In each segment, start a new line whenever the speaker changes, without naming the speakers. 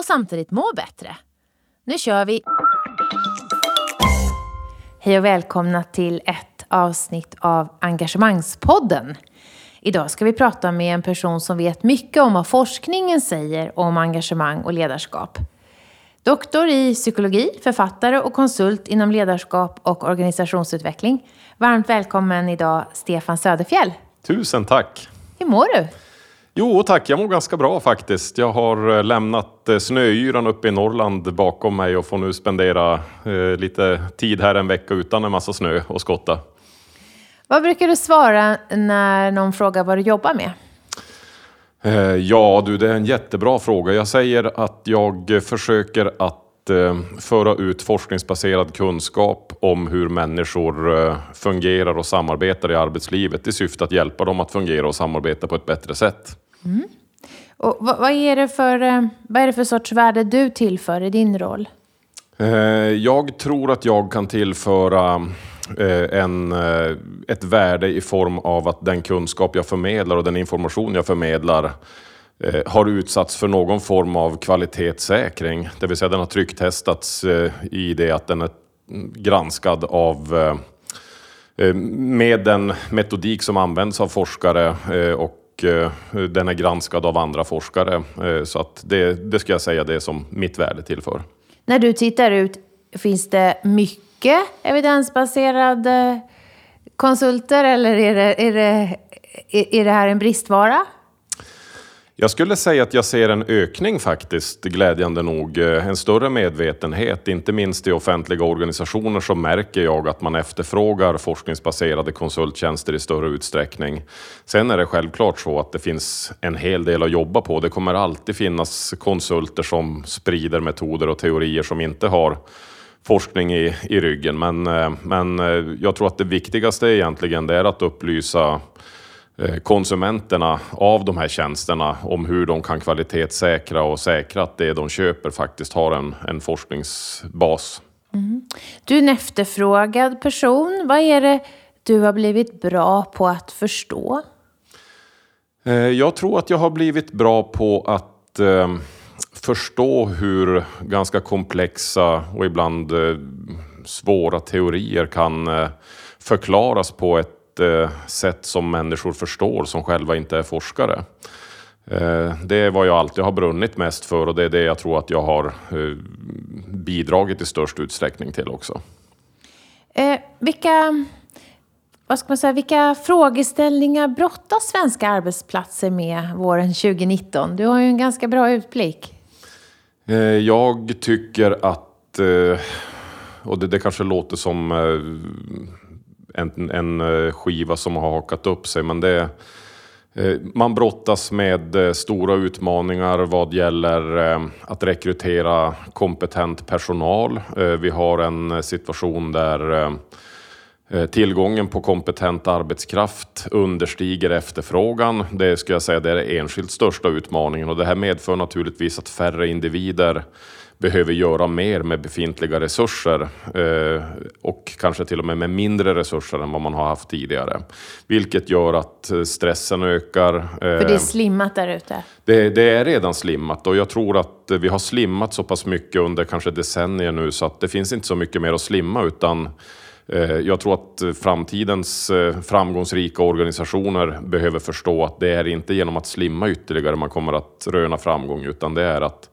och samtidigt må bättre. Nu kör vi! Hej och välkomna till ett avsnitt av Engagemangspodden. Idag ska vi prata med en person som vet mycket om vad forskningen säger om engagemang och ledarskap. Doktor i psykologi, författare och konsult inom ledarskap och organisationsutveckling. Varmt välkommen idag Stefan Söderfjell.
Tusen tack!
Hur mår du?
Jo tack, jag mår ganska bra faktiskt. Jag har eh, lämnat eh, snöyran uppe i Norrland bakom mig och får nu spendera eh, lite tid här en vecka utan en massa snö och skotta.
Vad brukar du svara när någon frågar vad du jobbar med?
Eh, ja du, det är en jättebra fråga. Jag säger att jag försöker att eh, föra ut forskningsbaserad kunskap om hur människor eh, fungerar och samarbetar i arbetslivet i syfte att hjälpa dem att fungera och samarbeta på ett bättre sätt. Mm.
Och vad, är det för, vad är det för sorts värde du tillför i din roll?
Jag tror att jag kan tillföra Eh, en, eh, ett värde i form av att den kunskap jag förmedlar och den information jag förmedlar eh, Eh, har utsatts för någon form av kvalitetssäkring. Det vill säga den har trycktestats eh, i det att den är granskad av eh, med den metodik som används av forskare och den är granskad av andra forskare. Så att det, det ska jag säga det är som mitt värde tillför.
När du tittar ut, finns det mycket mycket evidensbaserade konsulter eller är det, är det, är det här en bristvara?
Jag skulle säga att jag ser en ökning faktiskt, glädjande nog. Eh, en större medvetenhet, inte minst i offentliga organisationer så märker jag att man efterfrågar forskningsbaserade konsulttjänster i större utsträckning. Sen är det självklart så att det finns en hel del att jobba på. Det kommer alltid finnas konsulter som sprider metoder och teorier som inte har forskning i, i ryggen. Men, eh, men eh, jag tror att det viktigaste egentligen det är att upplysa konsumenterna av de här tjänsterna om hur de kan kvalitetssäkra och säkra att det de köper faktiskt har en, en forskningsbas.
Mm. Du är en efterfrågad person. Vad är det du har blivit bra på att förstå?
Jag tror att jag har blivit bra på att förstå hur ganska komplexa och ibland eh, svåra teorier kan eh, förklaras på ett eh, sätt som människor förstår som själva inte är forskare. Det är vad jag alltid har brunnit mest för och det är det jag tror att jag har bidragit i störst utsträckning till också.
Eh, vilka, vad ska man säga, vilka frågeställningar brottas svenska arbetsplatser med våren 2019? Du har ju en ganska bra utblick.
Eh, jag tycker att, eh, och det, det kanske låter som eh, en, en eh, skiva som har hakat upp sig, men det eh, man brottas med eh, stora utmaningar vad gäller att rekrytera kompetent personal. Vi har en situation där Tillgången på kompetent arbetskraft understiger efterfrågan. Det skulle jag säga det är den enskilt största utmaningen och det här medför naturligtvis att färre individer behöver göra mer med befintliga resurser eh, och kanske till och med med mindre resurser än vad man har haft tidigare. Vilket gör att eh, stressen ökar. Eh,
För det är slimmat där ute?
Det, det, är redan slimmat och jag tror att vi har slimmat så pass mycket under kanske decennier nu så att det finns inte så mycket mer att slimma utan jag tror att framtidens framgångsrika organisationer behöver förstå att det är inte genom att slimma ytterligare man kommer att röna framgång, utan det är att,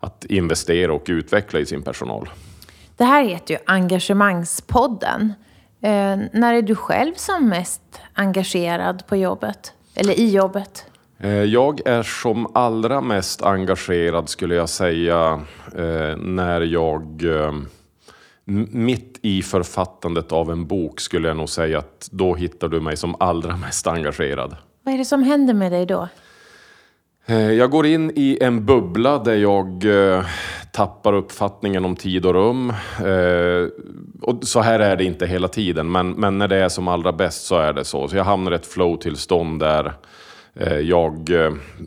att investera och utveckla i sin personal.
Det här heter ju Engagemangspodden. Eh, när är du själv som mest engagerad på jobbet? Eller i jobbet?
Eh, jag är som allra mest engagerad skulle jag säga eh, när jag mitt i författandet av en bok skulle jag nog säga att då hittar du mig som allra mest engagerad.
Vad är det som händer med dig då?
Eh, jag går in i en bubbla där jag, eh, tappar uppfattningen om tid och rum. Eh, och så här är det inte hela tiden, men, men när det är som allra bäst så är det så. Så jag hamnar i ett flow-tillstånd där jag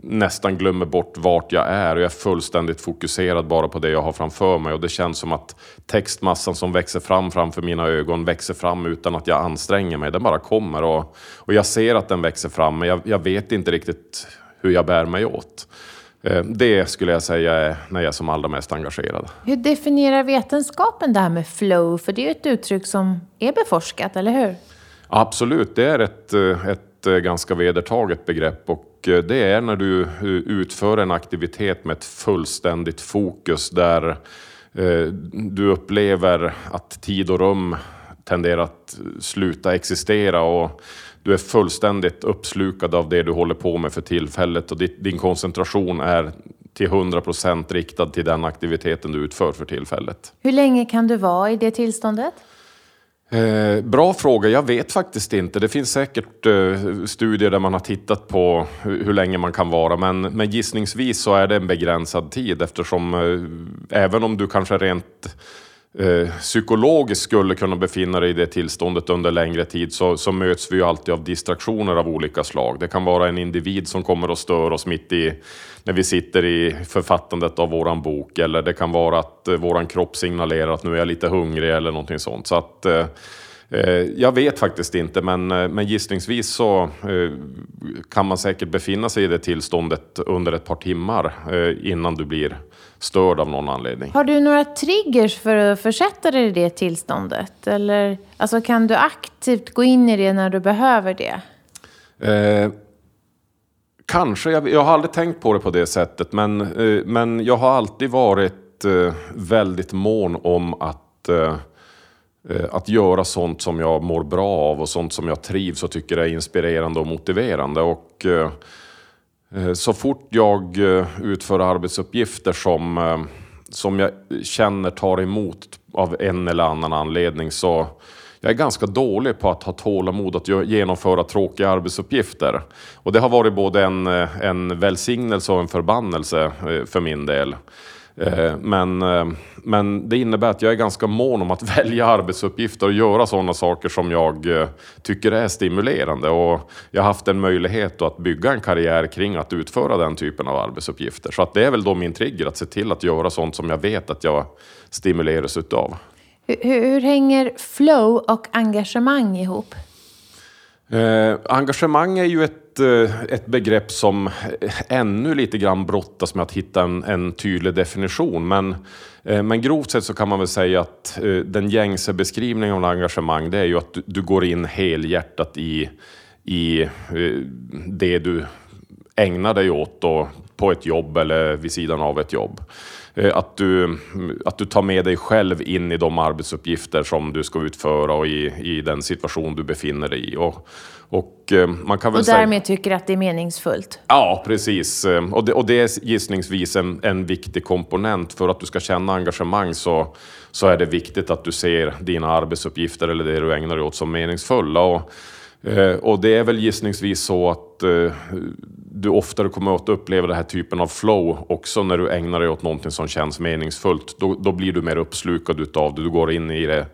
nästan glömmer bort vart jag är och jag är fullständigt fokuserad bara på det jag har framför mig. Och det känns som att textmassan som växer fram framför mina ögon växer fram utan att jag anstränger mig. Den bara kommer och, och jag ser att den växer fram, men jag, jag vet inte riktigt hur jag bär mig åt. Eh, det skulle jag säga är när jag är som allra mest engagerad.
Hur definierar vetenskapen det här med flow? För det är ju ett uttryck som är beforskat, eller hur?
Absolut, det är ett, eh, ett eh, ganska vedertaget begrepp och det är när du utför en aktivitet med ett fullständigt fokus där du upplever att tid och rum tenderar att sluta existera och du är fullständigt uppslukad av det du håller på med för tillfället och din koncentration är till 100 procent riktad till den aktiviteten du utför för tillfället.
Hur länge kan du vara i det tillståndet?
Eh, bra fråga, jag vet faktiskt inte. Det finns säkert eh, studier där man har tittat på hur, hur, länge man kan vara, men, men gissningsvis så är det en begränsad tid eftersom eh, även om du kanske rent eh, psykologiskt skulle kunna befinna dig i det tillståndet under längre tid så, så möts vi ju alltid av distraktioner av olika slag. Det kan vara en individ som kommer och stör oss mitt i när vi sitter i författandet av våran bok eller det kan vara att eh, våran kropp signalerar att nu är jag lite hungrig eller någonting sånt. Så att, eh, eh jag vet faktiskt inte, men, eh, men gissningsvis så eh, kan man säkert befinna sig i det tillståndet under ett par timmar innan du blir störd av någon anledning.
Har du några triggers för att försätta dig i det tillståndet? Eller alltså, kan du aktivt gå in i det när du behöver det?
Eh, kanske. Jag, jag, har aldrig tänkt på det på det sättet. Men, eh, men jag har alltid varit eh, väldigt mån om att eh, eh, Eh, att göra sånt som jag mår bra av och sånt som jag trivs och tycker är inspirerande och motiverande. Och, eh, eh, så fort jag utför arbetsuppgifter som, som jag känner tar emot av en eller annan anledning så jag är ganska dålig på att ha tålamod att genomföra tråkiga arbetsuppgifter. Och det har varit både en, en välsignelse och en förbannelse för min del. Eh, men, eh, men det innebär att jag är ganska mån om att välja arbetsuppgifter och göra sådana saker som jag eh, tycker är stimulerande. Och jag har haft en möjlighet att bygga en karriär kring att utföra den typen av arbetsuppgifter. Så att det är väl då min trigger, att se till att göra sånt som jag vet att jag stimuleras utav.
Hur, hur hänger flow och engagemang ihop?
Eh, engagemang är ju ett, eh, ett begrepp som ännu lite grann brottas med att hitta en, en tydlig definition. Men, eh, men grovt sett så kan man väl säga att eh, den gängse beskrivningen av engagemang det är ju att du, du går in helhjärtat i, i eh, det du ägnar dig åt då, på ett jobb eller vid sidan av ett jobb. Eh, att du, att du tar med dig själv in i de arbetsuppgifter som du ska utföra och i, i den situation du befinner dig i. Och, och, eh, man kan väl
och därmed säga, tycker att det är meningsfullt?
Ja, precis. Eh, och det, och det är gissningsvis en, en viktig komponent. För att du ska känna engagemang så, så är det viktigt att du ser dina arbetsuppgifter eller det du ägnar dig åt som meningsfulla. Och, Eh, och det är väl gissningsvis så att eh, du oftare kommer att uppleva den här typen av flow också när du ägnar dig åt någonting som känns meningsfullt. Då, då blir du mer uppslukad utav det. Du går in i det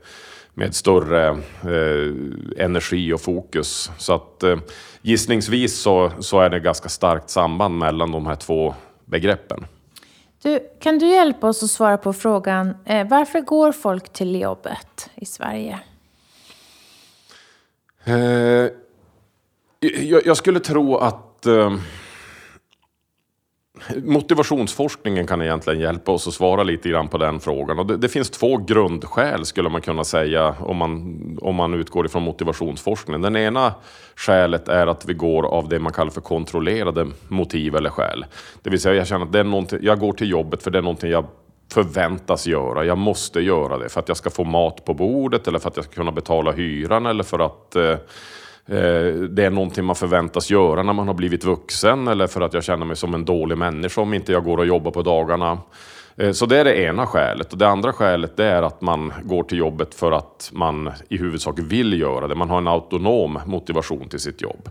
med större eh, energi och fokus. Så att eh, gissningsvis så, så är det ganska starkt samband mellan de här två begreppen.
Du, kan du hjälpa oss att svara på frågan eh, varför går folk till jobbet i Sverige?
Eh, jag, jag, skulle tro att eh, motivationsforskningen kan egentligen hjälpa oss att svara lite grann på den frågan. Och det, det, finns två grundskäl skulle man kunna säga om man, om man utgår ifrån motivationsforskningen. Den ena skälet är att vi går av det man kallar för kontrollerade motiv eller skäl. Det vill säga jag känner att det är jag går till jobbet för det är någonting jag förväntas göra. Jag måste göra det för att jag ska få mat på bordet eller för att jag ska kunna betala hyran eller för att eh, eh, det är någonting man förväntas göra när man har blivit vuxen eller för att jag känner mig som en dålig människa om inte jag går och jobbar på dagarna. Eh, så det är det ena skälet. Och det andra skälet det är att man går till jobbet för att man i huvudsak vill göra det. Man har en autonom motivation till sitt jobb.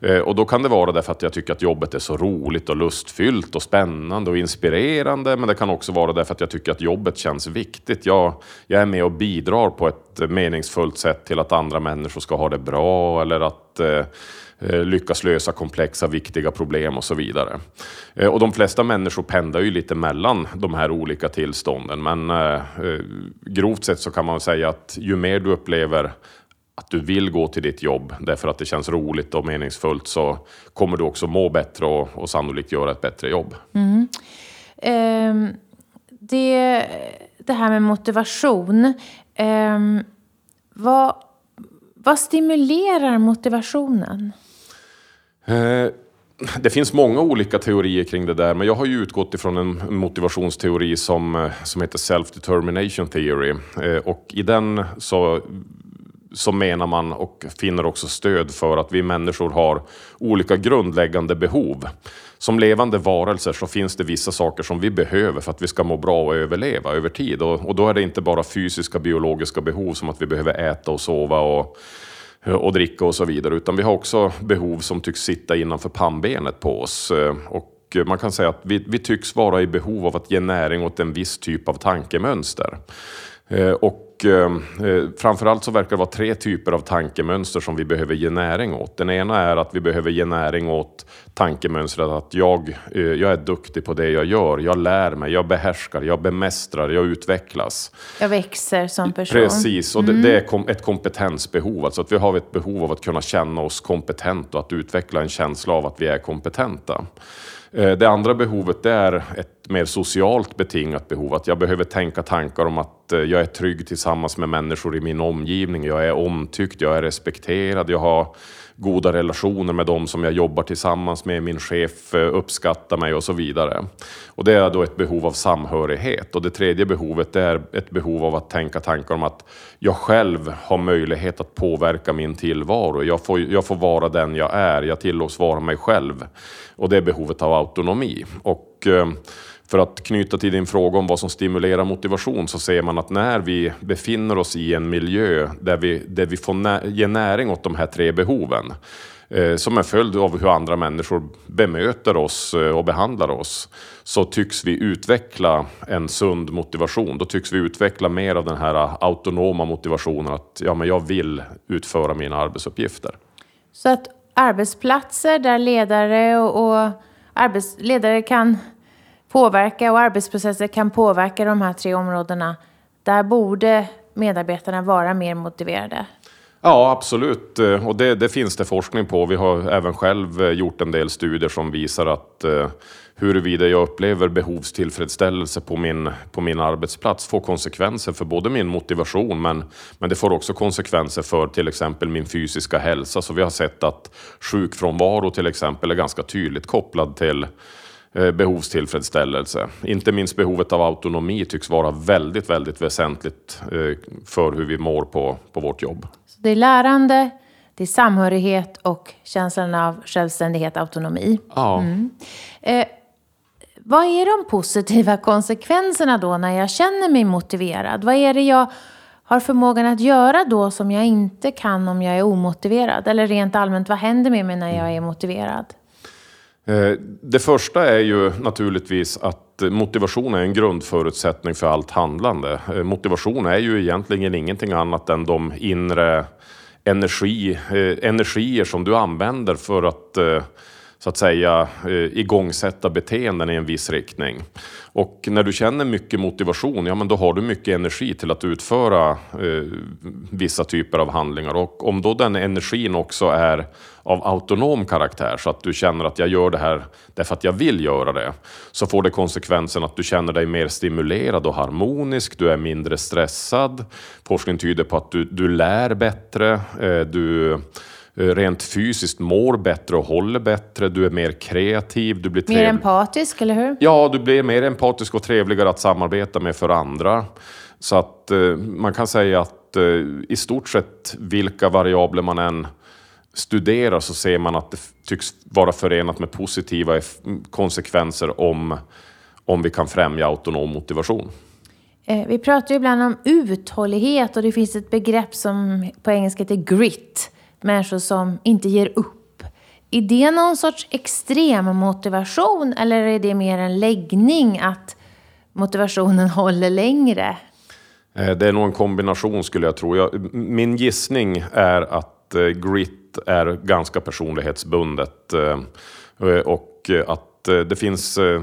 Eh, och då kan det vara därför att jag tycker att jobbet är så roligt och lustfyllt och spännande och inspirerande. Men det kan också vara därför att jag tycker att jobbet känns viktigt. Jag, jag är med och bidrar på ett meningsfullt sätt till att andra människor ska ha det bra eller att Eh, Eh, lyckas lösa komplexa, viktiga problem och så vidare. Eh, och de flesta människor pendlar ju lite mellan de här olika tillstånden, men eh, grovt sett så kan man säga att ju mer du upplever att du vill gå till ditt jobb därför att det känns roligt och meningsfullt så kommer du också må bättre och, och sannolikt göra ett bättre jobb.
Mm. Um, det, det här med motivation. Um, vad, vad stimulerar motivationen?
Eh, det finns många olika teorier kring det där, men jag har ju utgått ifrån en motivationsteori som, eh, som heter Self-Determination Theory. Eh, och i den så, så menar man och finner också stöd för att vi människor har olika grundläggande behov. Som levande varelser så finns det vissa saker som vi behöver för att vi ska må bra och överleva över tid. Och, och då är det inte bara fysiska biologiska behov som att vi behöver äta och sova och Eh, och dricka och så vidare. Utan vi har också behov som tycks sitta innanför pannbenet på oss. Eh, och eh, man kan säga att vi, vi tycks vara i behov av att ge näring åt en viss typ av tankemönster. Eh, och eh, framförallt så verkar det vara tre typer av tankemönster som vi behöver ge näring åt. Den ena är att vi behöver ge näring åt tankemönstret att jag, eh, jag är duktig på det jag gör. Jag lär mig, jag behärskar, jag bemästrar, jag utvecklas.
Jag växer som person.
Precis, och mm. det, det, är ett kompetensbehov. Alltså att vi har ett behov av att kunna känna oss kompetent och att utveckla en känsla av att vi är kompetenta. Eh, det andra behovet det är ett mer socialt betingat behov. Att jag behöver tänka tankar om att eh, jag är trygg tillsammans med människor i min omgivning. Jag är omtyckt, jag är respekterad, jag har goda relationer med dem som jag jobbar tillsammans med. Min chef eh, uppskattar mig och så vidare. Och det är då ett behov av samhörighet. Och det tredje behovet är ett behov av att tänka tankar om att jag själv har möjlighet att påverka min tillvaro. Jag får, jag får vara den jag är. Jag tillåts vara mig själv. Och det är behovet av autonomi. Och, eh, för att knyta till din fråga om vad som stimulerar motivation så ser man att när vi befinner oss i en miljö där vi, där vi får nä ge näring åt de här tre behoven eh, som en följd av hur andra människor bemöter oss eh, och behandlar oss så tycks vi utveckla en sund motivation. Då tycks vi utveckla mer av den här autonoma motivationen att ja, men jag vill utföra mina arbetsuppgifter.
Så att arbetsplatser där ledare och, och arbetsledare kan påverka och arbetsprocesser kan påverka de här tre områdena. Där borde medarbetarna vara mer motiverade.
Ja, absolut. Och det, det, finns det forskning på. Vi har även själv eh, gjort en del studier som visar att eh, huruvida jag upplever behovstillfredsställelse på min, på min arbetsplats får konsekvenser för både min motivation men, men det får också konsekvenser för till exempel min fysiska hälsa. Så vi har sett att sjukfrånvaro till exempel är ganska tydligt kopplad till behovstillfredsställelse. Inte minst behovet av autonomi tycks vara väldigt, väldigt väsentligt eh, för hur vi mår på, på vårt jobb.
Så det är lärande, det är samhörighet och känslan av självständighet, autonomi.
Ja. Mm.
Eh, vad är de positiva konsekvenserna då när jag känner mig motiverad? Vad är det jag har förmågan att göra då som jag inte kan om jag är omotiverad? Eller rent allmänt, vad händer med mig när jag är motiverad?
Eh, det första är ju naturligtvis att motivation är en grundförutsättning för allt handlande. Eh, motivation är ju egentligen ingenting annat än de inre energi, eh, energier som du använder för att så att säga igångsätta beteenden i en viss riktning. Och när du känner mycket motivation, ja men då har du mycket energi till att utföra eh, vissa typer av handlingar. Och om då den energin också är av autonom karaktär, så att du känner att jag gör det här därför att jag vill göra det, så får det konsekvensen att du känner dig mer stimulerad och harmonisk, du är mindre stressad. Forskning tyder på att du, du lär bättre, eh, du Eh, rent fysiskt mår bättre och håller bättre. Du är mer kreativ. Du blir
mer empatisk, eller hur?
Ja, du blir mer empatisk och trevligare att samarbeta med för andra. Så att eh, man kan säga att i stort sett vilka variabler man än studerar så ser man att det tycks vara förenat med positiva konsekvenser om, om vi kan främja autonom motivation.
Eh, vi pratar ju ibland om uthållighet och det finns ett begrepp som på engelska heter grit. Människor som inte ger upp. Är det någon sorts extrem motivation eller är det mer en läggning att motivationen håller längre?
Eh, det är nog en kombination skulle jag tro. min gissning är att eh, är ganska personlighetsbundet eh, och att eh, det finns eh,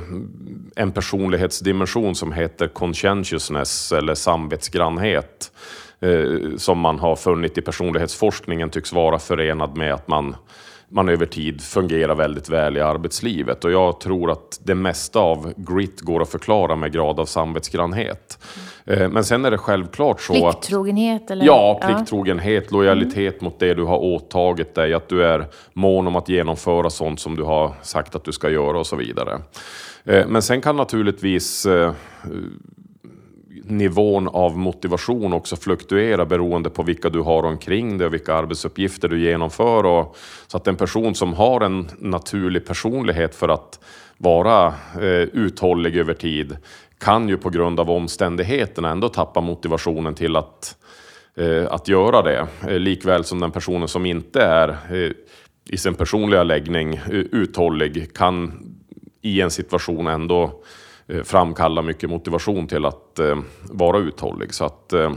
en personlighetsdimension som heter conscientiousness eller samvetsgrannhet som man har funnit i personlighetsforskningen tycks vara förenad med att man, man över tid fungerar väldigt väl i arbetslivet. Och jag tror att det mesta av grit går att förklara med grad av samvetsgrannhet. Eh, men sen är det självklart så
att... Plikttrogenhet? Eller?
Ja, plikttrogenhet, lojalitet mm. mot det du har åtagit dig, att du är mån om att genomföra sånt som du har sagt att du ska göra och så vidare. Eh, men sen kan naturligtvis eh, nivån av motivation också fluktuera beroende på vilka du har omkring dig och vilka arbetsuppgifter du genomför. Och, så att en person som har en naturlig personlighet för att vara eh, uthållig över tid kan ju på grund av omständigheterna ändå tappa motivationen till att, eh, att göra det. Eh, likväl som den personen som inte är eh, i sin personliga läggning eh, uthållig kan i en situation ändå Eh, framkalla mycket motivation till att eh, vara uthållig. Så att eh,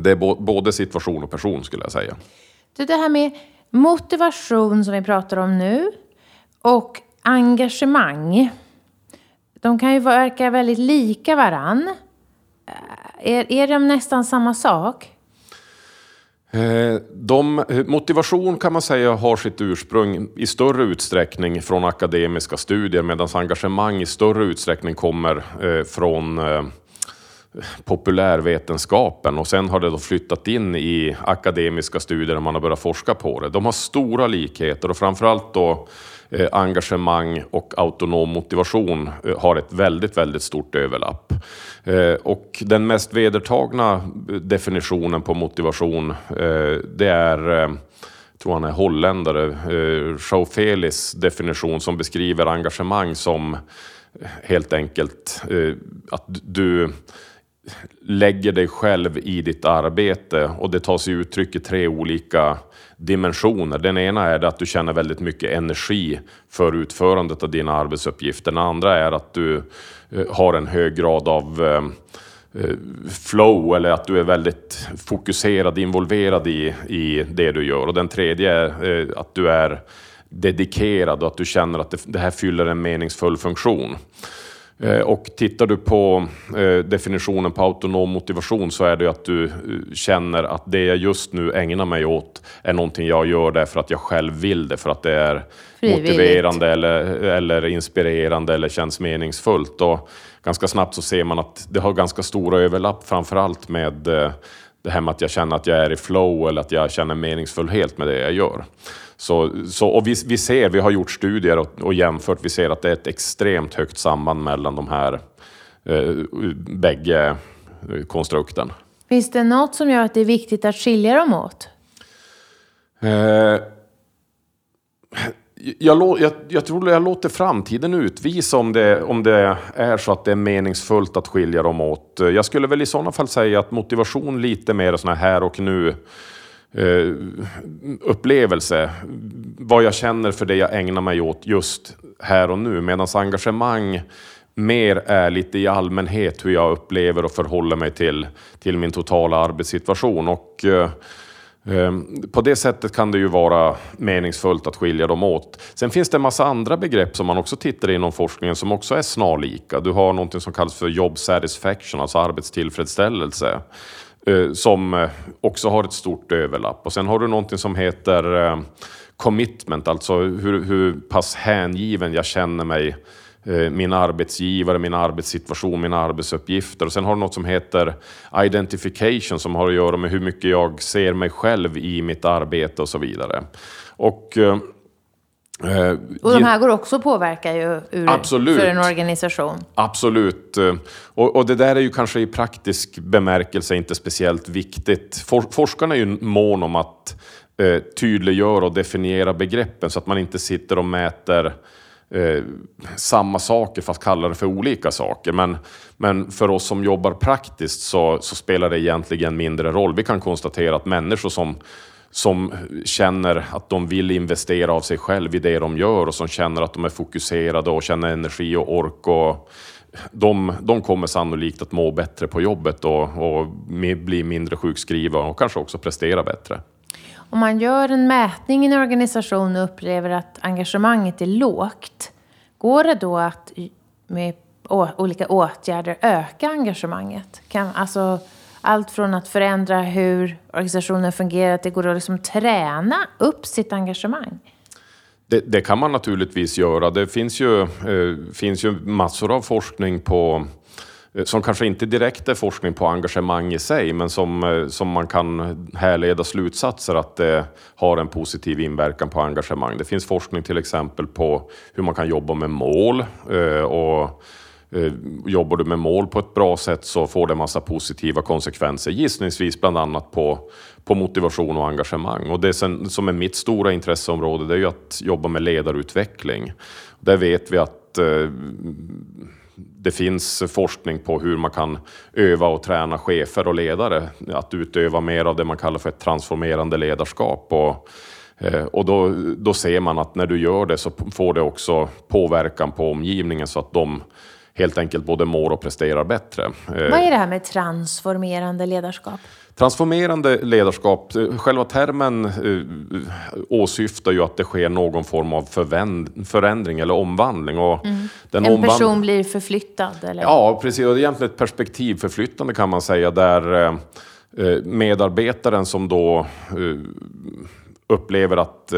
det är både situation och person skulle jag säga.
Du, det här med motivation som vi pratar om nu och engagemang. De kan ju verka väldigt lika varann. Eh, är, är de nästan samma sak?
Eh, de, eh, motivation kan man säga har sitt ursprung i större utsträckning från akademiska studier medan engagemang i större utsträckning kommer eh, från populärvetenskapen och sen har det då flyttat in i akademiska studier där man har börjat forska på det. De har stora likheter och framförallt då Eh, engagemang och autonom motivation eh, har ett väldigt, väldigt stort överlapp. Eh, och den mest vedertagna definitionen på motivation, det är jag tror han är holländare, Joe Felis definition som beskriver engagemang som helt enkelt att du lägger dig själv i ditt arbete och det tar sig uttryck i tre olika dimensioner. Den ena är att du känner väldigt mycket energi för utförandet av dina arbetsuppgifter. Den andra är att du eh, har en hög grad av eh, eh, flow eller att du är väldigt fokuserad, involverad i, i det du gör. Och den tredje är att du är dedikerad och att du känner att det, det här fyller en meningsfull funktion. Eh, och tittar du på eh, definitionen på autonom motivation så är det att du eh, känner att det jag just nu ägnar mig åt är någonting jag gör därför att jag själv vill det, för att det är motiverande eller, eller inspirerande eller känns meningsfullt. Och ganska snabbt så ser man att det har ganska stora överlapp, framförallt med det här med att jag känner att jag är i flow eller att jag känner meningsfullhet med det jag gör. Så, så, och vi, vi ser, vi har gjort studier och, och jämfört, vi ser att det är ett extremt högt samband mellan de här eh, bägge eh, konstrukten.
Finns det något som gör att det är viktigt att skilja dem åt?
Eh, jag, jag, jag, tror jag låter framtiden utvisa om det, om det är så att det är meningsfullt att skilja dem åt. Jag skulle väl i sådana fall säga att motivation lite mer sån här och nu eh, upplevelse. Vad jag känner för det jag ägnar mig åt just här och nu. Medan engagemang mer är lite i allmänhet hur jag upplever och förhåller mig till, till min totala arbetssituation. Och, eh, eh, på det sättet kan det ju vara meningsfullt att skilja dem åt. Sen finns det en massa andra begrepp som man också tittar inom forskningen som också är snarlika. Du har något som kallas för job satisfaction, alltså arbetstillfredsställelse. Eh, som eh, också har ett stort överlapp. Och sen har du någonting som heter eh, commitment, alltså hur, hur pass hängiven jag känner mig min arbetsgivare, min arbetssituation, mina arbetsuppgifter. Och sen har du något som heter identification som har att göra med hur mycket jag ser mig själv i mitt arbete och så vidare. Och
Eh, och de här går också att påverka ju ur, för en organisation.
Absolut. Eh, och, och, det där är ju kanske i praktisk bemärkelse inte speciellt viktigt. For, forskarna är ju mån om att eh, tydliggöra och definiera begreppen så att man inte sitter och mäter eh, samma saker fast kallar det för olika saker. Men, men för oss som jobbar praktiskt så, så spelar det egentligen mindre roll. Vi kan konstatera att människor som som känner att de vill investera av sig själv i det de gör och som känner att de är fokuserade och känner energi och ork. Och de, de kommer sannolikt att må bättre på jobbet och, och bli mindre sjukskrivna och kanske också prestera bättre.
Om man gör en mätning i en organisation och upplever att engagemanget är lågt, går det då att med olika åtgärder öka engagemanget? Kan, alltså, allt från att förändra hur organisationen fungerar, att det går att liksom träna upp sitt engagemang?
Det, det, kan man naturligtvis göra. Det finns ju, eh, finns ju massor av forskning på eh, som kanske inte direkt är forskning på engagemang i sig, men som, eh, som man kan härleda slutsatser att det har en positiv inverkan på engagemang. Det finns forskning till exempel på hur man kan jobba med mål eh, och Eh, jobbar du med mål på ett bra sätt så får det massa positiva konsekvenser, gissningsvis bland annat på, på motivation och engagemang. Och det sen, som är mitt stora intresseområde det är ju att jobba med ledarutveckling. Där vet vi att eh, det finns forskning på hur man kan öva och träna chefer och ledare att utöva mer av det man kallar för ett transformerande ledarskap. Och, eh, och då, då ser man att när du gör det så får det också påverkan på omgivningen så att de helt enkelt både mår och presterar bättre. Eh,
Vad är det här med transformerande ledarskap?
Transformerande ledarskap, eh, själva termen eh, åsyftar ju att det sker någon form av förändring eller omvandling. Och
mm. en omvand... person blir förflyttad? Eller?
Ja, precis. Och det är egentligen ett perspektivförflyttande kan man säga, där medarbetaren som då upplever att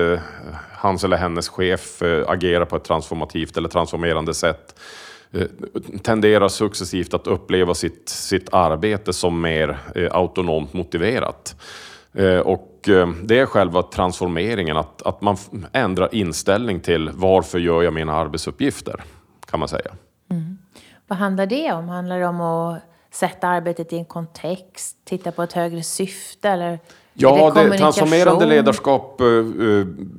hans eller hennes chef agerar på ett transformativt eller transformerande sätt tenderar successivt att uppleva sitt, sitt arbete som mer eh, autonomt motiverat. Eh, och det är själva transformeringen, att, att man ändrar inställning till varför gör jag mina arbetsuppgifter, kan man säga.
Mm. Vad handlar det om? Handlar det om att sätta arbetet i en kontext, titta på ett högre syfte eller
Ja, det, transformerande ledarskap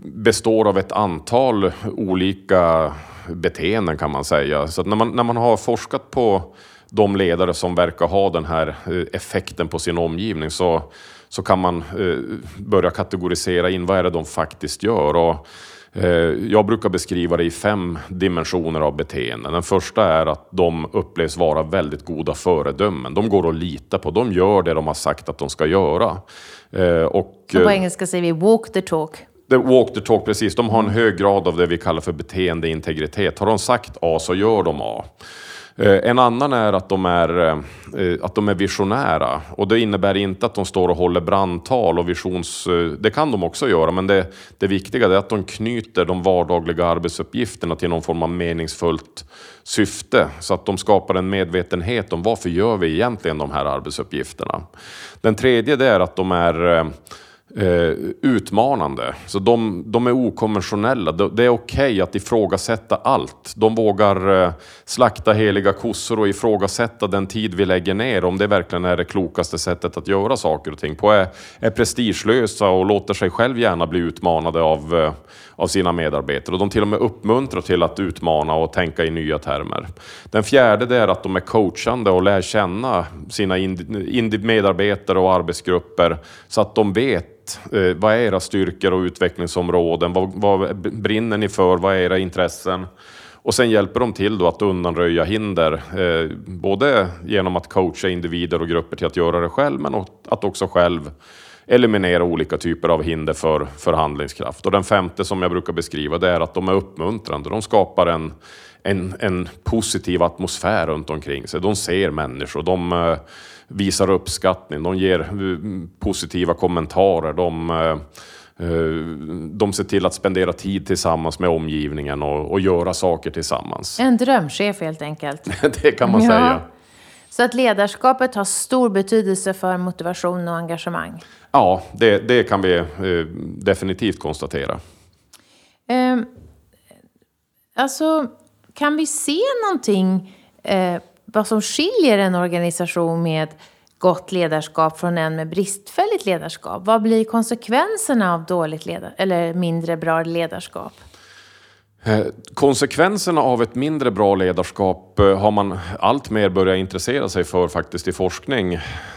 består av ett antal olika beteenden kan man säga. Så när, man, när man har forskat på de ledare som verkar ha den här eh, effekten på sin omgivning så, så kan man eh, börja kategorisera in vad är det de faktiskt gör. Och, eh, jag brukar beskriva det i fem dimensioner av beteenden. Den första är att de upplevs vara väldigt goda föredömen. De går att lita på. De gör det de har sagt att de ska göra.
Och, på engelska säger vi walk the talk.
The walk the talk, precis. De har en hög grad av det vi kallar för beteendeintegritet. Har de sagt A så gör de A. Eh, en annan är att de är, eh, att de är visionära. Och det innebär inte att de står och håller brandtal och visions... Eh, det kan de också göra, men det, det viktiga är att de knyter de vardagliga arbetsuppgifterna till någon form av meningsfullt syfte. Så att de skapar en medvetenhet om varför gör vi egentligen de här arbetsuppgifterna. Den tredje det är att de är eh, utmanande. Så de, de är okonventionella. Det är okej okay att ifrågasätta allt. De vågar eh, slakta heliga kossor och ifrågasätta den tid vi lägger ner om det verkligen är det klokaste sättet att göra saker och ting på. Är, är prestigelösa och låter sig själv gärna bli utmanade av, eh, av sina medarbetare. Och de till och med uppmuntrar till att utmana och tänka i nya termer. Den fjärde det är att de är coachande och lär känna sina medarbetare och arbetsgrupper så att de vet eh, vad är era styrkor och utvecklingsområden? Vad, vad brinner ni för? Vad är era intressen? Och sen hjälper de till då att undanröja hinder, eh, både genom att coacha individer och grupper till att göra det själv, men att också själv eliminera olika typer av hinder för förhandlingskraft. Och den femte som jag brukar beskriva det är att de är uppmuntrande. De skapar en, en, en positiv atmosfär runt omkring sig. De ser människor. De, eh, visar uppskattning, de ger eh, positiva kommentarer, de, eh, de ser till att spendera tid tillsammans med omgivningen och, och göra saker tillsammans.
En drömchef helt enkelt.
det kan man ja. säga.
Så att ledarskapet har stor betydelse för motivation och engagemang?
Ja, det, det kan vi eh, definitivt konstatera.
Um, alltså, kan vi se någonting eh, vad som skiljer en organisation med gott ledarskap från en med bristfälligt ledarskap? Vad blir konsekvenserna av dåligt eller mindre bra ledarskap?
Eh, konsekvenserna av ett mindre bra ledarskap eh, har man alltmer börjat intressera sig för faktiskt i forskning.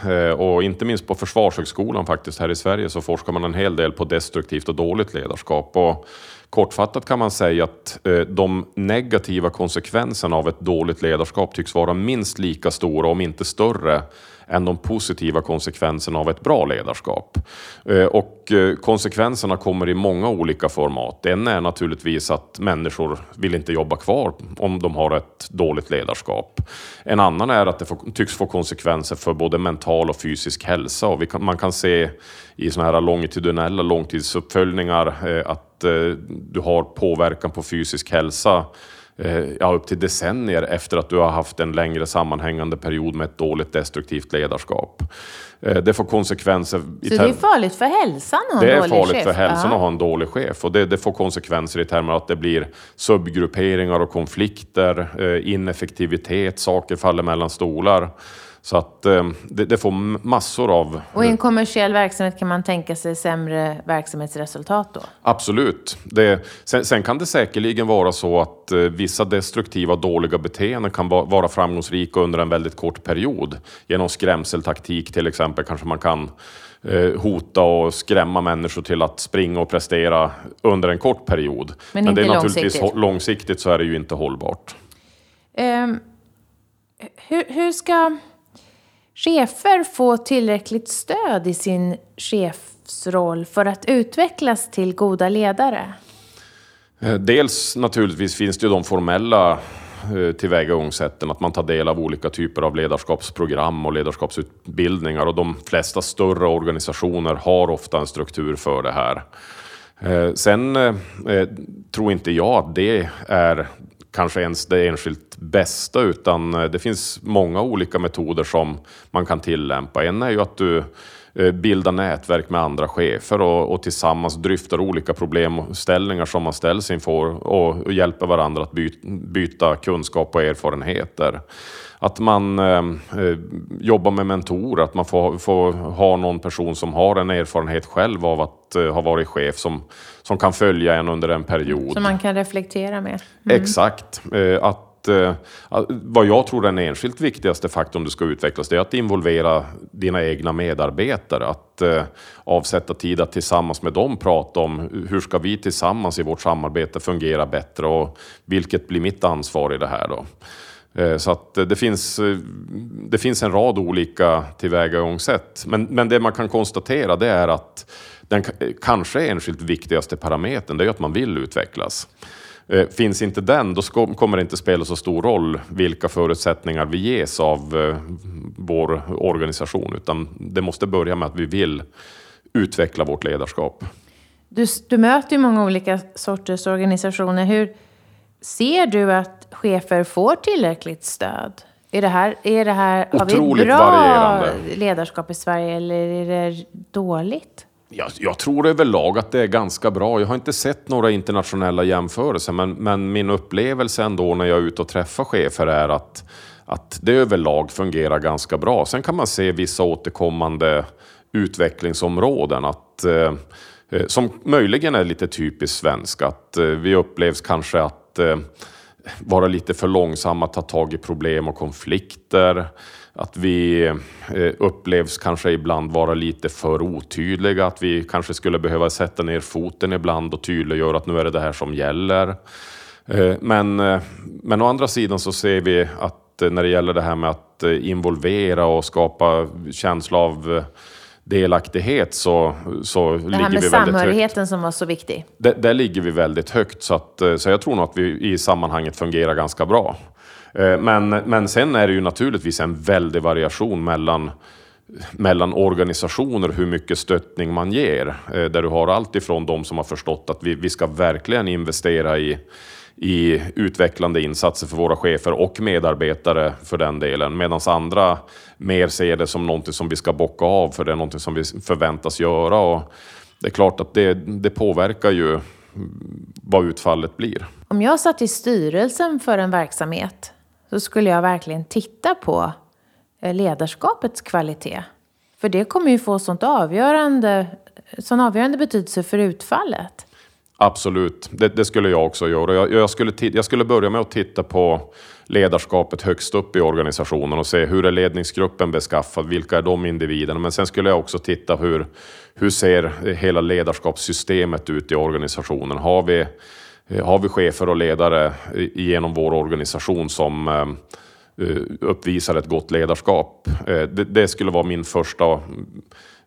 Eh, och inte minst på Försvarshögskolan faktiskt här i Sverige så forskar man en hel del på destruktivt och dåligt ledarskap. Och kortfattat kan man säga att eh, de negativa konsekvenserna av ett dåligt ledarskap tycks vara minst lika stora, om inte större, än de positiva konsekvenserna av ett bra ledarskap. Eh, och eh, konsekvenserna kommer i många olika format. En är naturligtvis att människor vill inte jobba kvar om de har ett dåligt ledarskap. En annan är att det tycks få konsekvenser för både mental och fysisk hälsa. Och kan, man kan se i såna här longitudinella långtidsuppföljningar att att du har påverkan på fysisk hälsa Eh, ja, upp till decennier efter att du har haft en längre sammanhängande period med ett dåligt destruktivt ledarskap. Eh, det får konsekvenser.
Så det är farligt för hälsan att ha
en
dålig
chef? Det är farligt för hälsan att ha en dålig chef och det, det, får konsekvenser i termer av att det blir subgrupperingar och konflikter, eh, ineffektivitet, saker faller mellan stolar. Så att eh, det, det, får massor av...
Och i en kommersiell verksamhet kan man tänka sig sämre verksamhetsresultat då?
Absolut. Det, sen, sen, kan det säkerligen vara så att eh, vissa destruktiva, dåliga beteenden kan va, vara framgångsrika under en väldigt kort period. Genom skrämseltaktik till exempel kanske man kan eh, hota och skrämma människor till att springa och prestera under en kort period.
Men, Men
det är
naturligtvis
långsiktigt. långsiktigt så är det ju inte hållbart.
Um, hur, hur ska chefer få tillräckligt stöd i sin chefsroll för att utvecklas till goda ledare?
Eh, dels naturligtvis finns det ju de formella eh, tillvägagångssätten, att man tar del av olika typer av ledarskapsprogram och ledarskapsutbildningar och de flesta större organisationer har ofta en struktur för det här. Eh, sen tror inte jag att det är kanske ens det enskilt bästa utan eh, det finns många olika metoder som man kan tillämpa. En är ju att du eh, bildar nätverk med andra chefer och, och tillsammans dryftar olika problemställningar som man ställs inför och, och hjälper varandra att byta, byta kunskap och erfarenheter. Att man eh, eh, jobbar med mentorer, att man får, får ha någon person som har en erfarenhet själv av att eh, ha varit chef som, som kan följa en under en period.
Som man kan reflektera med.
Mm. Exakt. Eh, att eh, vad jag tror är den enskilt viktigaste faktorn du ska utvecklas, det är att involvera dina egna medarbetare. Att eh, avsätta tid att tillsammans med dem prata om hur ska vi tillsammans i vårt samarbete fungera bättre och vilket blir mitt ansvar i det här då. Eh, så att eh, det finns, eh, det finns en rad olika tillvägagångssätt. Men, men det man kan konstatera det är att den kanske enskilt viktigaste parametern det är att man vill utvecklas. Finns inte den, då kommer det inte spela så stor roll vilka förutsättningar vi ges av vår organisation, utan det måste börja med att vi vill utveckla vårt ledarskap.
Du, du möter ju många olika sorters organisationer. Hur, Ser du att chefer får tillräckligt stöd? Är det här, är det här, har vi bra varierande. ledarskap i Sverige eller är det dåligt?
Jag, jag tror överlag att det är ganska bra. Jag har inte sett några internationella jämförelser, men, men min upplevelse ändå när jag är ute och träffar chefer är att, att det överlag fungerar ganska bra. Sen kan man se vissa återkommande utvecklingsområden. Att, eh, eh som möjligen är lite typiskt svenska. Att eh, vi upplevs kanske att eh, vara lite för långsamma att ta tag i problem och konflikter. Att vi eh, upplevs kanske ibland vara lite för otydliga, att vi kanske skulle behöva sätta ner foten ibland och tydliggöra att nu är det det här som gäller. Eh, men, eh, men å andra sidan så ser vi att när det gäller det här med att involvera och skapa känsla av delaktighet så, så ligger vi väldigt högt. Det här med
samhörigheten som var så viktig.
Där, där ligger vi väldigt högt så, att, eh, så jag tror nog att vi i sammanhanget fungerar ganska bra. Eh, men, men sen är det ju naturligtvis en väldig variation mellan mellan organisationer hur mycket stöttning man ger. Eh, där du har allt ifrån de som har förstått att vi, vi ska verkligen investera i i utvecklande insatser för våra chefer och medarbetare för den delen. Medan andra mer ser det som någonting som vi ska bocka av för det är någonting som vi förväntas göra. Och det är klart att det, det påverkar ju vad utfallet blir.
Om jag satt i styrelsen för en verksamhet så skulle jag verkligen titta på eh, ledarskapets kvalitet. För det kommer ju få sånt avgörande, sån avgörande betydelse för utfallet.
Absolut, det, det, skulle jag också göra. Jag, jag, skulle jag skulle börja med att titta på ledarskapet högst upp i organisationen och se hur är ledningsgruppen beskaffad, vilka är de individerna? Men sen skulle jag också titta hur, hur ser hela ledarskapssystemet ut i organisationen? Har vi, har vi chefer och ledare genom vår organisation som eh, uppvisar ett gott ledarskap? Eh, det, det skulle vara min första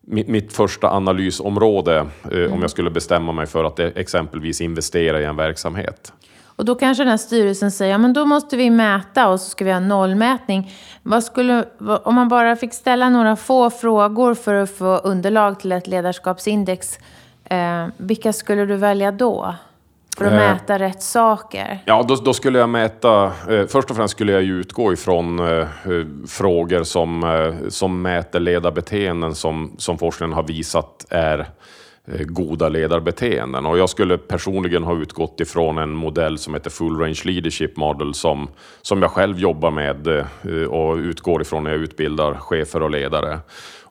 mitt, första analysområde eh, mm. om jag skulle bestämma mig för att exempelvis investera i en verksamhet.
Och då kanske den här styrelsen säger, ja men då måste vi mäta och så ska vi ha nollmätning. Vad skulle, om man bara fick ställa några få frågor för att få underlag till ett ledarskapsindex, eh, vilka skulle du välja då? För att eh, mäta rätt saker?
Ja, då, då skulle jag mäta... Eh, först och främst skulle jag utgå ifrån eh, frågor som, eh, som mäter ledarbeteenden som, som forskningen har visat är eh, goda ledarbeteenden. Och jag skulle personligen ha utgått ifrån en modell som heter Full Range Leadership Model som, som jag själv jobbar med eh, och utgår ifrån när jag utbildar chefer och ledare.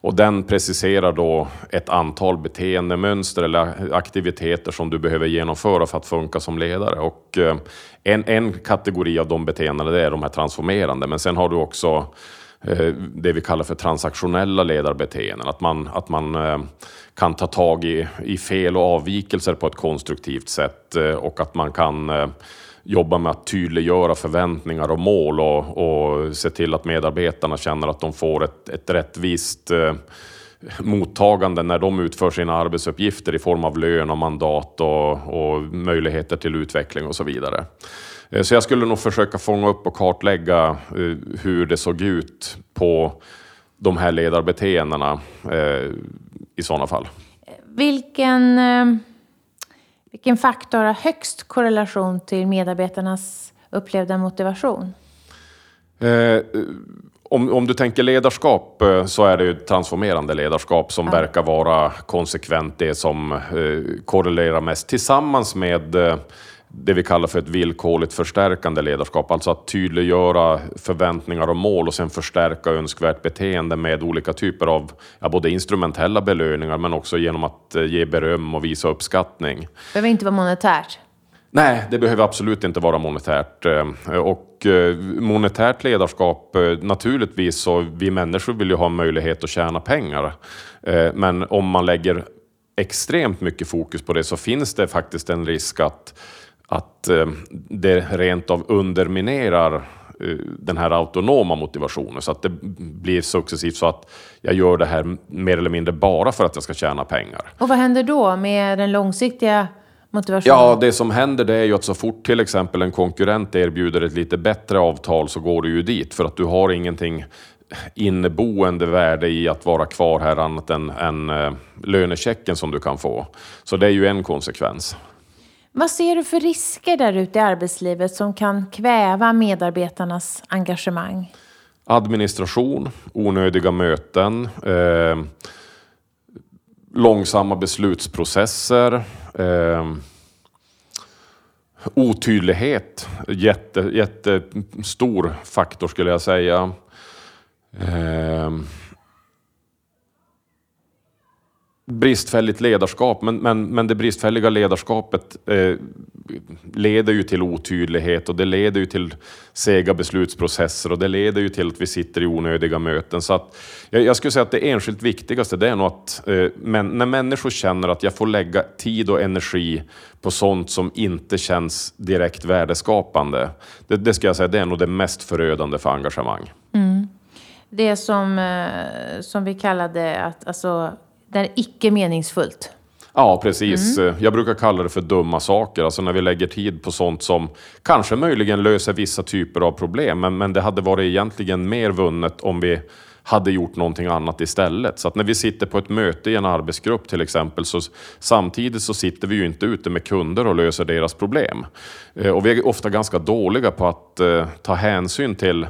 Och den preciserar då ett antal beteendemönster eller aktiviteter som du behöver genomföra för att funka som ledare. Och eh, en, en kategori av de beteendena det är de här transformerande, men sen har du också eh, det vi kallar för transaktionella ledarbeteenden. Att man, att man eh, kan ta tag i, i fel och avvikelser på ett konstruktivt sätt och att man kan jobba med att tydliggöra förväntningar och mål och, och se till att medarbetarna känner att de får ett, ett rättvist eh, mottagande när de utför sina arbetsuppgifter i form av lön och mandat och, och möjligheter till utveckling och så vidare. Eh, så jag skulle nog försöka fånga upp och kartlägga eh, hur det såg ut på de här ledarbeteendena eh, i sådana fall.
Vilken eh, vilken faktor har högst korrelation till medarbetarnas upplevda motivation?
Eh, om, om du tänker ledarskap eh, så är det ju transformerande ledarskap som ja. verkar vara konsekvent det som eh, korrelerar mest tillsammans med eh, det vi kallar för ett villkorligt förstärkande ledarskap, alltså att tydliggöra förväntningar och mål och sen förstärka önskvärt beteende med olika typer av ja, både instrumentella belöningar men också genom att eh, ge beröm och visa uppskattning.
Det behöver inte vara monetärt?
Nej, det behöver absolut inte vara monetärt. Eh, och eh, monetärt ledarskap, naturligtvis så vi människor vill ju ha möjlighet att tjäna pengar. Men om man lägger extremt mycket fokus på det så finns det faktiskt en risk att att eh, det rent av underminerar eh, den här autonoma motivationen så att det blir successivt så att jag gör det här mer eller mindre bara för att jag ska tjäna pengar.
Och vad händer då med den långsiktiga motivationen?
Ja, det som händer det är ju att så fort till exempel en konkurrent erbjuder ett lite bättre avtal så går du ju dit för att du har ingenting inneboende värde i att vara kvar här annat än, än äh, lönechecken som du kan få. Så det är ju en konsekvens.
Vad ser du för risker där ute i arbetslivet som kan kväva medarbetarnas engagemang?
Administration, onödiga möten, eh, långsamma beslutsprocesser, eh, otydlighet, jätte, jättestor faktor skulle jag säga. Eh, bristfälligt ledarskap, men, men, men det bristfälliga ledarskapet eh, leder ju till otydlighet och det leder ju till sega beslutsprocesser och det leder ju till att vi sitter i onödiga möten. Så att, jag, jag skulle säga att det enskilt viktigaste det är nog att eh, men, när människor känner att jag får lägga tid och energi på sånt som inte känns direkt värdeskapande, det, det ska jag säga det är nog det mest förödande för engagemang.
Mm. Det som, eh, som vi kallade att alltså det är icke meningsfullt.
Ja, precis. Mm. Jag brukar kalla det för dumma saker. Alltså när vi lägger tid på sånt som kanske möjligen löser vissa typer av problem, men, men det hade varit egentligen mer vunnet om vi hade gjort någonting annat istället. Så att när vi sitter på ett möte i en arbetsgrupp till exempel, så samtidigt så sitter vi ju inte ute med kunder och löser deras problem. Eh, och vi är ofta ganska dåliga på att eh, ta hänsyn till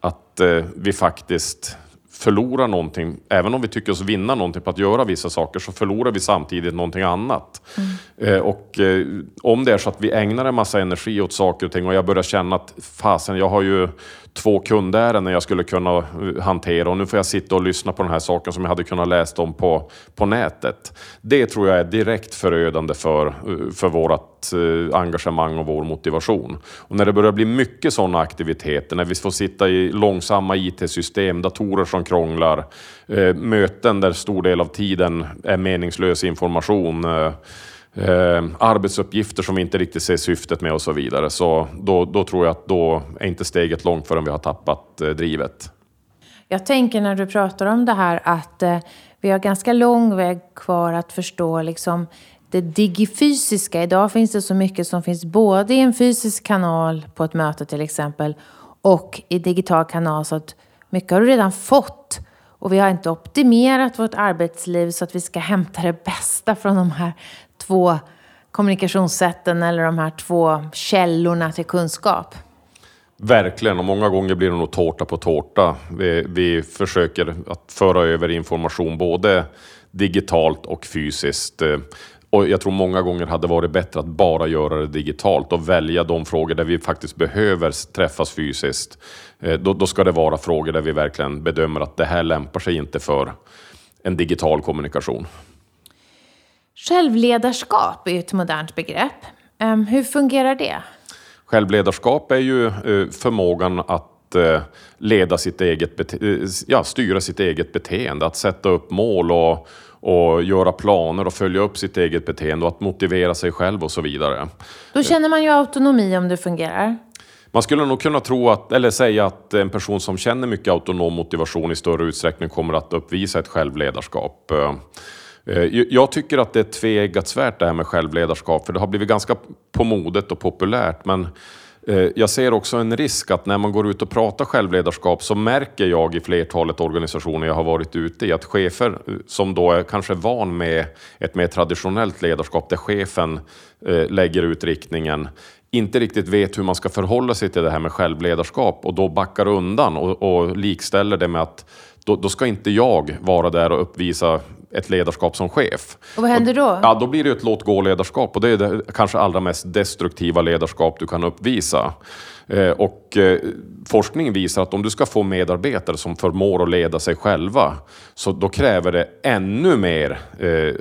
att eh, vi faktiskt förlorar någonting, även om vi tycker oss vinna någonting på att göra vissa saker, så förlorar vi samtidigt någonting annat. Mm. Eh, och eh, om det är så att vi ägnar en massa energi åt saker och ting och jag börjar känna att fasen, jag har ju två kundärenden jag skulle kunna hantera och nu får jag sitta och lyssna på den här saken som jag hade kunnat läst om på, på nätet. Det tror jag är direkt förödande för, eh, för vårt eh, engagemang och vår motivation. Och när det börjar bli mycket sådana aktiviteter, när vi får sitta i långsamma IT-system, datorer som krånglar, eh, möten där stor del av tiden är meningslös information, eh, arbetsuppgifter som vi inte riktigt ser syftet med och så vidare. Så då, då tror jag att då är inte steget långt förrän vi har tappat eh, drivet.
Jag tänker när du pratar om det här att eh, vi har ganska lång väg kvar att förstå liksom, det digifysiska. Idag finns det så mycket som finns både i en fysisk kanal på ett möte till exempel och i digital kanal. Så att mycket har du redan fått. Och vi har inte optimerat vårt arbetsliv så att vi ska hämta det bästa från de här två kommunikationssätten eller de här två källorna till kunskap.
Verkligen, och många gånger blir det nog tårta på tårta. Vi, vi försöker att föra över information både digitalt och fysiskt. Eh, och jag tror många gånger hade varit bättre att bara göra det digitalt och välja de frågor där vi faktiskt behöver träffas fysiskt. Eh, då, då ska det vara frågor där vi verkligen bedömer att det här lämpar sig inte för en digital kommunikation.
Självledarskap är ett modernt begrepp. Ehm, hur fungerar det?
Självledarskap är ju eh, förmågan att eh, leda sitt eget eh, ja, styra sitt eget beteende, att sätta upp mål och, och göra planer och följa upp sitt eget beteende och att motivera sig själv och så vidare.
Då känner man ju autonomi om det fungerar.
Man skulle nog kunna tro att, eller säga att en person som känner mycket autonom motivation i större utsträckning kommer att uppvisa ett självledarskap. Eh, jag tycker att det är tveeggat svärd det här med självledarskap, för det har blivit ganska på modet och populärt. Men eh, jag ser också en risk att när man går ut och pratar självledarskap så märker jag i flertalet organisationer jag har varit ute i att chefer eh, som då är kanske van med ett mer traditionellt ledarskap där chefen lägger ut riktningen inte riktigt vet hur man ska förhålla sig till det här med självledarskap och då backar undan och, och likställer det med att då, då, ska inte jag vara där och uppvisa ett ledarskap som chef.
Och vad händer då?
Ja, då blir det ett låt gå-ledarskap och det är det kanske allra mest destruktiva ledarskap du kan uppvisa. Eh, och eh, forskning visar att om du ska få medarbetare som förmår att leda sig själva, så då kräver det ännu mer eh,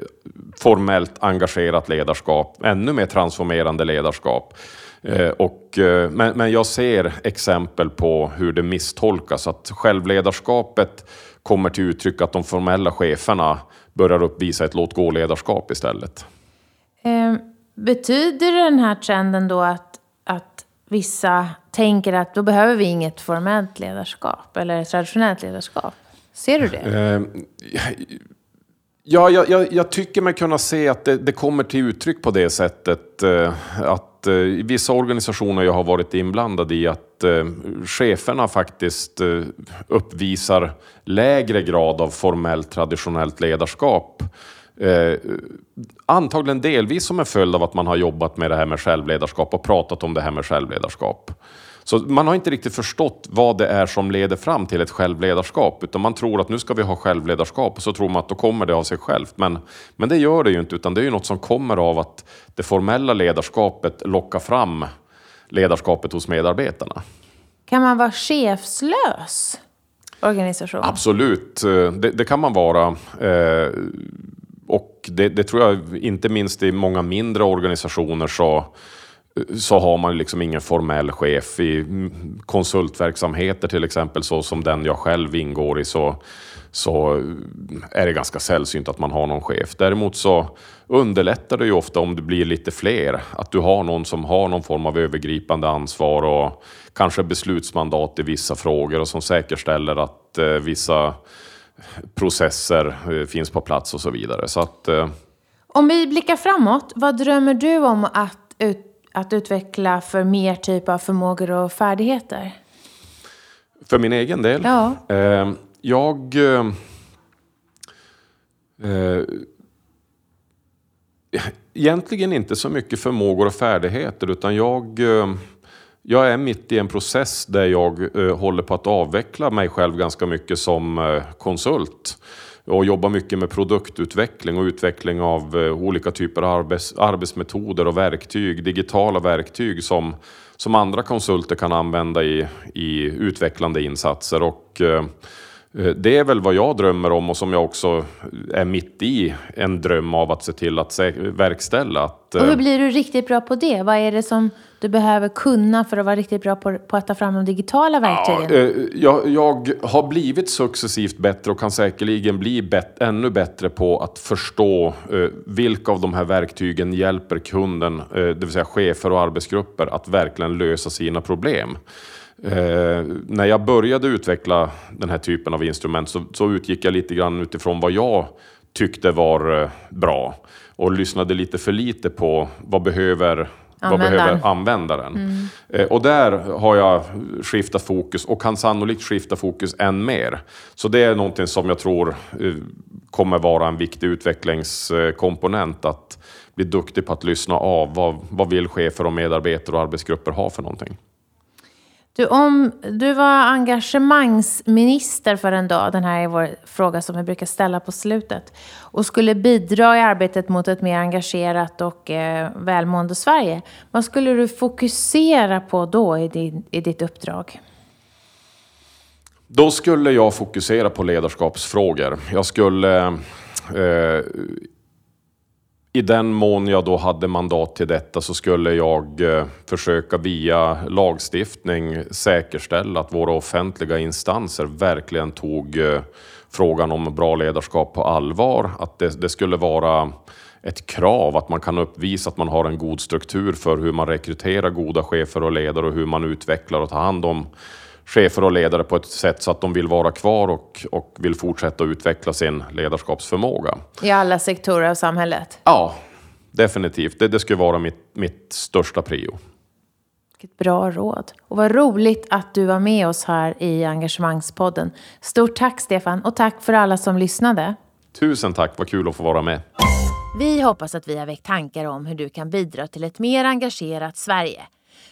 formellt engagerat ledarskap, ännu mer transformerande ledarskap. Och, men, men jag ser exempel på hur det misstolkas, att självledarskapet kommer till uttryck att de formella cheferna börjar uppvisa ett låt gå-ledarskap istället.
Eh, betyder den här trenden då att, att vissa tänker att då behöver vi inget formellt ledarskap eller traditionellt ledarskap? Ser du det? Eh,
ja, jag, jag, jag, tycker mig kunna se att det, det kommer till uttryck på det sättet. Eh, att eh, i vissa organisationer jag har varit inblandad i att att eh, cheferna faktiskt eh, uppvisar lägre grad av formellt traditionellt ledarskap. Eh, antagligen delvis som en följd av att man har jobbat med det här med självledarskap och pratat om det här med självledarskap. Så man har inte riktigt förstått vad det är som leder fram till ett självledarskap, utan man tror att nu ska vi ha självledarskap och så tror man att då kommer det av sig självt. Men, men det gör det ju inte, utan det är ju något som kommer av att det formella ledarskapet lockar fram ledarskapet hos medarbetarna.
Kan man vara chefslös organisation?
Absolut, det, det kan man vara. Eh, och det, det, tror jag, inte minst i många mindre organisationer så, så har man liksom ingen formell chef. I konsultverksamheter till exempel, så som den jag själv ingår i, så, så är det ganska sällsynt att man har någon chef. Däremot så underlättar det ju ofta om det blir lite fler, att du har någon som har någon form av övergripande ansvar och kanske beslutsmandat i vissa frågor och som säkerställer att eh, vissa processer eh, finns på plats och så vidare. Så att, eh...
Om vi blickar framåt, vad drömmer du om att, ut, att utveckla för mer typ av förmågor och färdigheter?
För min egen del?
Ja.
Eh, jag... Eh, eh, egentligen inte så mycket förmågor och färdigheter utan jag, eh, jag är mitt i en process där jag håller på att avveckla mig själv ganska mycket som konsult och jobbar mycket med produktutveckling och utveckling av eh, olika typer av arbets, arbetsmetoder och verktyg, digitala verktyg som, som andra konsulter kan använda i, i utvecklande insatser. Och, Eh, det är väl vad jag drömmer om och som jag också är mitt i en dröm av att se till att verkställa. Att,
och hur eh, blir du riktigt bra på det? Vad är det som du behöver kunna för att vara riktigt bra på, på att ta fram de digitala verktygen?
Ja, eh, jag, jag, har blivit successivt bättre och kan säkerligen bli bet, ännu bättre på att förstå vilka av de här verktygen hjälper kunden, det vill säga chefer och arbetsgrupper, att verkligen lösa sina problem. Eh, när jag började utveckla den här typen av instrument så, så utgick jag lite grann utifrån vad jag tyckte var eh, bra och lyssnade lite för lite på vad behöver vad behöver användaren? Mm. Eh, och där har jag skiftat fokus och kan sannolikt skifta fokus än mer. Så det är någonting som jag tror eh, kommer vara en viktig utvecklingskomponent. Att bli duktig på att lyssna av. Vad, vad vill chefer och medarbetare och arbetsgrupper ha för någonting?
Du, om du var engagemangsminister för en dag, den här är vår fråga som vi brukar ställa på slutet, och skulle bidra i arbetet mot ett mer engagerat och eh, välmående Sverige. Vad skulle du fokusera på då i, din, i ditt uppdrag?
Då skulle jag fokusera på ledarskapsfrågor. Jag skulle eh, i den mån jag då hade mandat till detta så skulle jag eh, försöka via lagstiftning säkerställa att våra offentliga instanser verkligen tog eh, frågan om bra ledarskap på allvar. Att det, det skulle vara ett krav att man kan uppvisa att man har en god struktur för hur man rekryterar goda chefer och ledare och hur man utvecklar och tar hand om chefer och ledare på ett sätt så att de vill vara kvar och, och vill fortsätta utveckla sin ledarskapsförmåga.
I alla sektorer av samhället?
Ja, definitivt. Det, det skulle vara mitt, mitt största prio.
Vilket bra råd. Och vad roligt att du var med oss här i Engagemangspodden. Stort tack Stefan och tack för alla som lyssnade.
Tusen tack, vad kul att få vara med.
Vi hoppas att vi har väckt tankar om hur du kan bidra till ett mer engagerat Sverige.